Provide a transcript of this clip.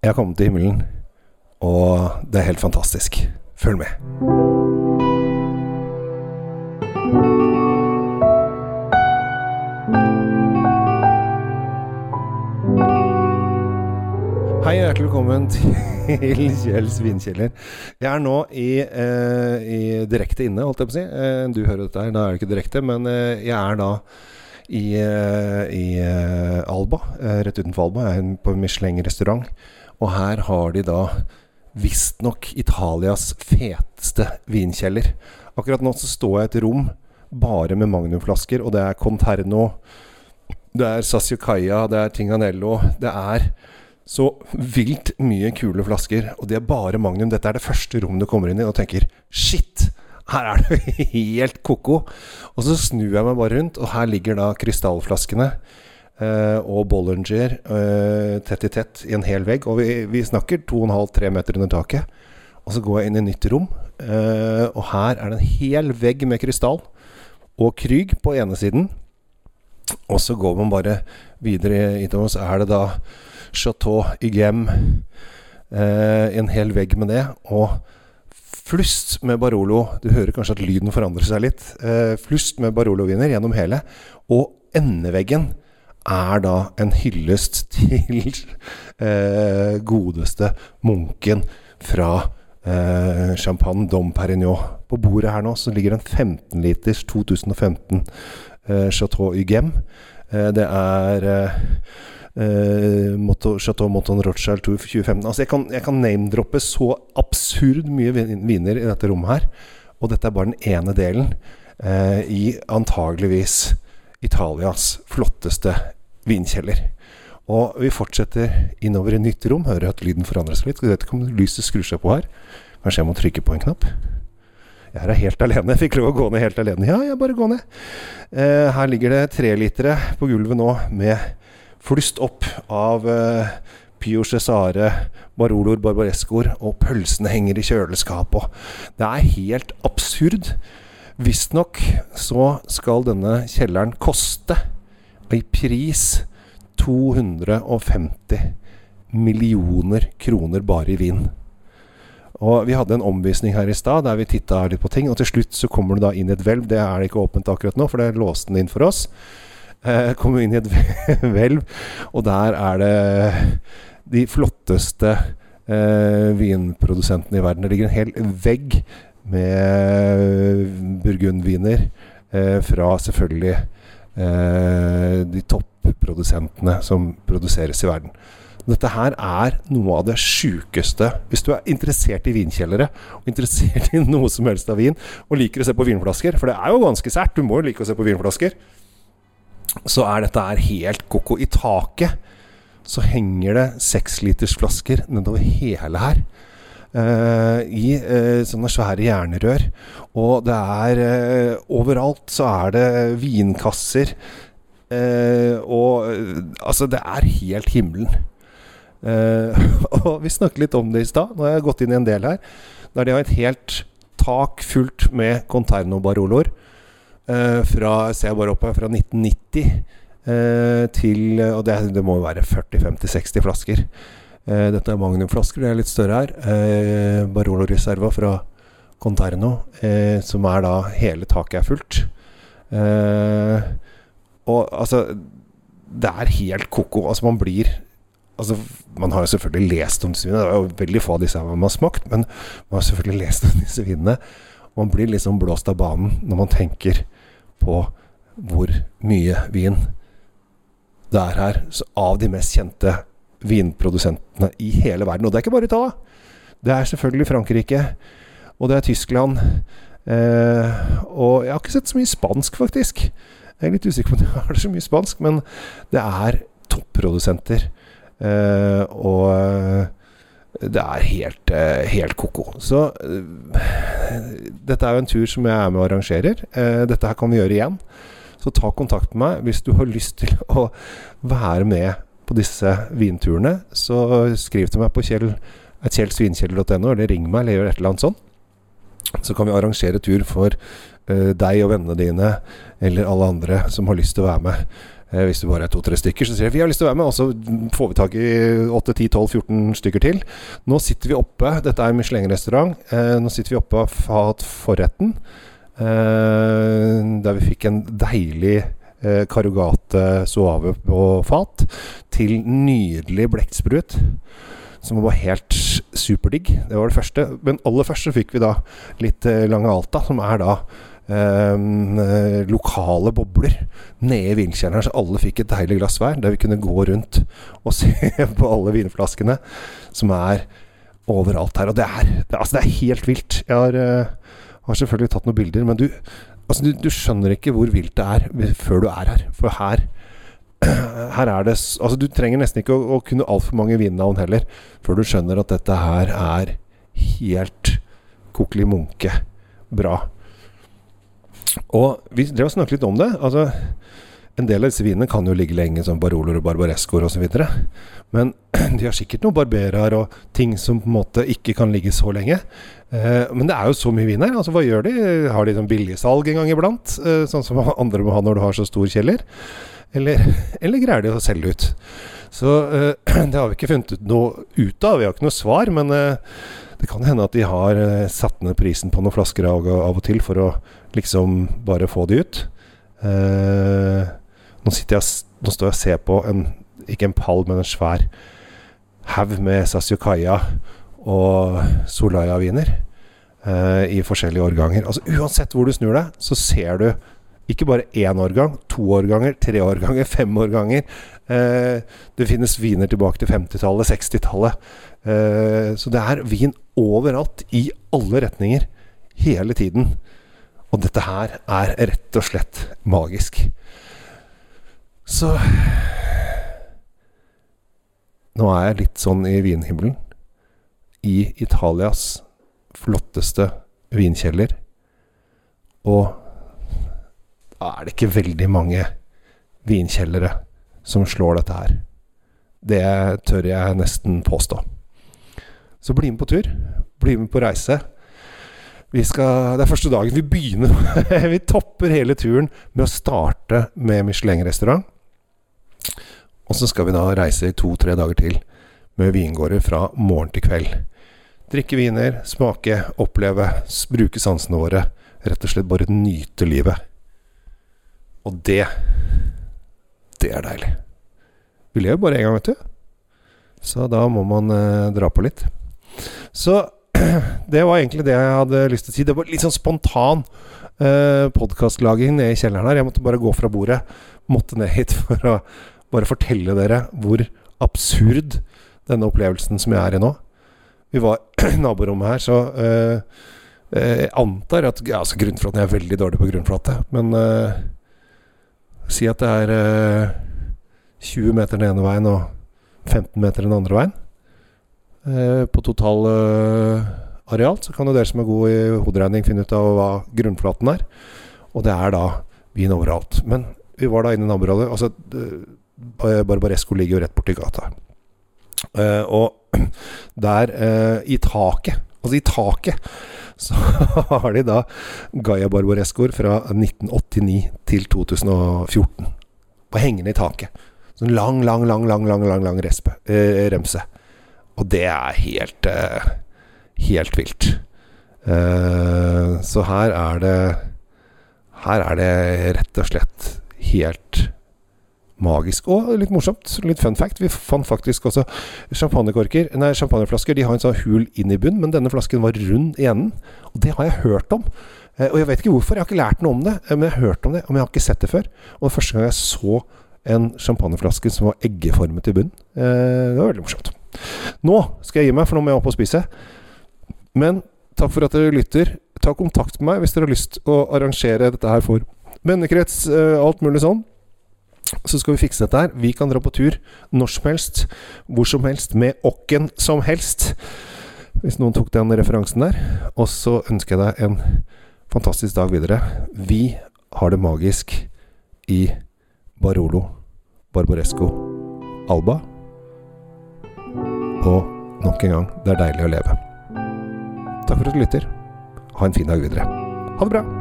Jeg har kommet til himmelen, og det er helt fantastisk. Følg med. Hei og hjertelig velkommen til Kjells vinkjeller. Jeg er nå i, eh, i direkte inne, holdt jeg på å si. Eh, du hører dette her, da er det ikke direkte, men eh, jeg er da i, eh, i eh, Alba, eh, rett utenfor Alba. Jeg er på Michelin-restaurant, og her har de da visstnok Italias feteste vinkjeller. Akkurat nå så står jeg i et rom bare med magnumflasker, og det er Conterno, det er Sassiocaya, det er Tinganello, det er så vilt mye kule flasker, og det er bare Magnum. Dette er det første rommet du kommer inn i og tenker Shit! Her er det helt ko-ko. Og så snur jeg meg bare rundt, og her ligger da krystallflaskene og Bollinger eh, tett i tett i en hel vegg. Og vi, vi snakker 2,5-3 meter under taket. Og så går jeg inn i nytt rom, eh, og her er det en hel vegg med krystall og Krüg på ene siden. Og så går man bare videre innover, så er det da Chateau Ygem. Eh, en hel vegg med det. Og flust med Barolo. Du hører kanskje at lyden forandrer seg litt. Eh, flust med Barolo-viner gjennom hele. Og endeveggen er da en hyllest til eh, godeste munken fra eh, Champagne Dom Perignon. På bordet her nå så ligger en 15 liters 2015 eh, Chateau Ygem. Eh, det er eh, Motto, Chateau Monton Rothschild Tour 2015. Altså jeg kan, jeg kan name-droppe så absurd mye viner i dette rommet her. Og dette er bare den ene delen i antageligvis Italias flotteste vinkjeller. Og vi fortsetter innover i nytt rom. Hører at lyden forandrer seg litt. Jeg vet ikke om lyset skrur seg på her. Kanskje jeg må trykke på en knapp. Jeg er helt alene. Jeg fikk lov å gå ned helt alene. Ja, jeg bare går ned. Eh, her ligger det trelitere på gulvet nå med flust opp av eh, Pio Cesare, Baroloer, Barbarescoer, og pølsene henger i kjøleskap. Og det er helt absurd. Visstnok så skal denne kjelleren koste i pris 250 millioner kroner bare i vin. Og Vi hadde en omvisning her i stad der vi titta litt på ting. Og til slutt så kommer du da inn i et hvelv. Det er det ikke åpent akkurat nå, for det låste den inn for oss. Eh, kommer inn i et hvelv, og der er det de flotteste eh, vinprodusentene i verden. Det ligger en hel vegg med burgundviner eh, fra selvfølgelig eh, de topprodusentene som produseres i verden. Dette her er noe av det sjukeste. Hvis du er interessert i vinkjellere, og interessert i noe som helst av vin, og liker å se på vinflasker, for det er jo ganske sært, du må jo like å se på vinflasker, så er dette her helt ko-ko. I taket så henger det sekslitersflasker nedover hele her. Eh, I eh, sånne svære jernrør. Og det er eh, Overalt så er det vinkasser. eh, og eh, altså, det er helt himmelen. Eh, og vi snakket litt om det i stad. Nå har jeg gått inn i en del her der de har et helt tak fullt med Conterno Baroloer. Eh, fra, ser jeg bare opp her, fra 1990 eh, til Og det, det må jo være 40-50-60 flasker. Eh, dette er magnumflasker, det er litt større her. Eh, Barolo Reserva fra Conterno, eh, som er da Hele taket er fullt. Og altså Det er helt ko-ko. Altså, man blir Altså, Man har jo selvfølgelig lest om disse vinene. Det er jo veldig få av disse man har smakt, men man har selvfølgelig lest om disse vinene. Man blir liksom blåst av banen når man tenker på hvor mye vin det er her. Så av de mest kjente vinprodusentene i hele verden. Og det er ikke bare Italia. Det er selvfølgelig Frankrike, og det er Tyskland. Eh, og jeg har ikke sett så mye spansk, faktisk. Jeg er litt usikker på om det er så mye spansk, men det er topprodusenter. Eh, og eh, det er helt, eh, helt ko-ko. Så eh, dette er jo en tur som jeg er med og arrangerer. Dette her kan vi gjøre igjen. Så ta kontakt med meg hvis du har lyst til å være med på disse vinturene. Så skriv til meg på kjell, kjellsvinkjeller.no, eller ring meg, eller gjør et eller annet sånt. Så kan vi arrangere tur for uh, deg og vennene dine, eller alle andre som har lyst til å være med. Eh, hvis det bare er to-tre stykker, så sier de vi har lyst til å være med, og så får vi tak i 8-10-12-14 stykker til. Nå sitter vi oppe, dette er Michelin-restaurant, eh, nå sitter vi oppe hatt forretten. Eh, der vi fikk en deilig eh, karugate suave på fat til nydelig blekksprut. Som var helt superdigg. Det var det første. Men aller først så fikk vi da litt eh, Lange Alta, som er da eh, lokale bobler nede i vinkjelleren, så alle fikk et deilig glass hver. Der vi kunne gå rundt og se på alle vinflaskene som er overalt her. Og det er, det, altså det er helt vilt. Jeg har, uh, har, selvfølgelig tatt noen bilder, men du, altså du, du, skjønner ikke hvor vilt det er før du er her. For her her er det Altså, du trenger nesten ikke å, å kunne altfor mange vinnavn heller, før du skjønner at dette her er helt kokkeli munke bra. Og vi drev og snakket litt om det. Altså, en del av disse vinene kan jo ligge lenge, som Baroloer og Barbarescoer osv. Men de har sikkert noen barberer og ting som på en måte ikke kan ligge så lenge. Eh, men det er jo så mye vin her. Altså, hva gjør de? Har de sånn billigsalg en gang iblant? Eh, sånn som andre må ha når du har så stor kjeller? Eller, eller greier de å selge ut? Så eh, det har vi ikke funnet ut noe ut av. Vi har ikke noe svar. Men eh, det kan hende at de har eh, satt ned prisen på noen flasker av, og til for å liksom bare få de ut. Uh, nå, jeg, nå, står jeg og ser på en ikke en pall, men en svær haug med Sasukaya og Solaya-viner eh, i forskjellige årganger. Altså Uansett hvor du snur deg, så ser du ikke bare én årgang, to årganger, tre årganger, fem årganger. Eh, det finnes viner tilbake til 50-tallet, 60-tallet. Eh, så det er vin overalt, i alle retninger, hele tiden. Og dette her er rett og slett magisk. Så Nå er jeg litt sånn i vinhimmelen. I Italias flotteste vinkjeller. Og da er det ikke veldig mange vinkjellere som slår dette her. Det tør jeg nesten påstå. Så bli med på tur. Bli med på reise. Skal, det er første dagen vi begynner Vi topper hele turen med å starte med Michelin-restaurant. Og så skal vi da reise i to-tre dager til med vingårder fra morgen til kveld. Drikke viner, smake, oppleve, bruke sansene våre. Rett og slett bare nyte livet. Og det Det er deilig. Vi lever bare én gang, vet du. Så da må man eh, dra på litt. Så det var egentlig det jeg hadde lyst til å si. Det var litt sånn spontan eh, podkastlaging nede i kjelleren her. Jeg måtte bare gå fra bordet. Måtte ned hit for å bare fortelle dere hvor absurd denne opplevelsen som jeg er i nå. Vi var i naborommet her, så eh, jeg antar at altså Grunnflaten er veldig dårlig på grunnflate, men eh, si at det er eh, 20 meter den ene veien og 15 meter den andre veien. Eh, på totalareal, så kan jo dere som er gode i hoderegning, finne ut av hva grunnflaten er. Og det er da vin overalt. Men vi var da inne i naborådet. Altså, Barbaresco ligger jo rett borti gata. Og der, i taket, altså i taket, så har de da Gaia Barbarescoer fra 1989 til 2014. Og hengende i taket. Sånn lang, lang, lang, lang, lang, lang, lang remse. Og det er helt uh, Helt vilt. Uh, så her er det Her er det rett og slett helt magisk og litt morsomt. Litt fun fact. Vi fant faktisk også champagnekorker Nei, champagneflasker. De har en sånn hul inn i bunnen, men denne flasken var rund i enden. Og det har jeg hørt om. Uh, og jeg vet ikke hvorfor. Jeg har ikke lært noe om det, men jeg har hørt om det. Men jeg har ikke sett det før. Og første gang jeg så en champagneflaske som var eggeformet i bunnen, det var veldig morsomt. Nå skal jeg gi meg, for nå må jeg opp og spise. Men takk for at dere lytter. Ta kontakt med meg hvis dere har lyst å arrangere dette her for vennekrets, uh, alt mulig sånn. Så skal vi fikse dette her. Vi kan dra på tur når som helst, hvor som helst, med åkken som helst. Hvis noen tok den referansen der. Og så ønsker jeg deg en fantastisk dag videre. Vi har det magisk i Barolo, Barbaresco, Alba. Og nok en gang, det er deilig å leve. Takk for at du lytter. Ha en fin dag videre. Ha det bra.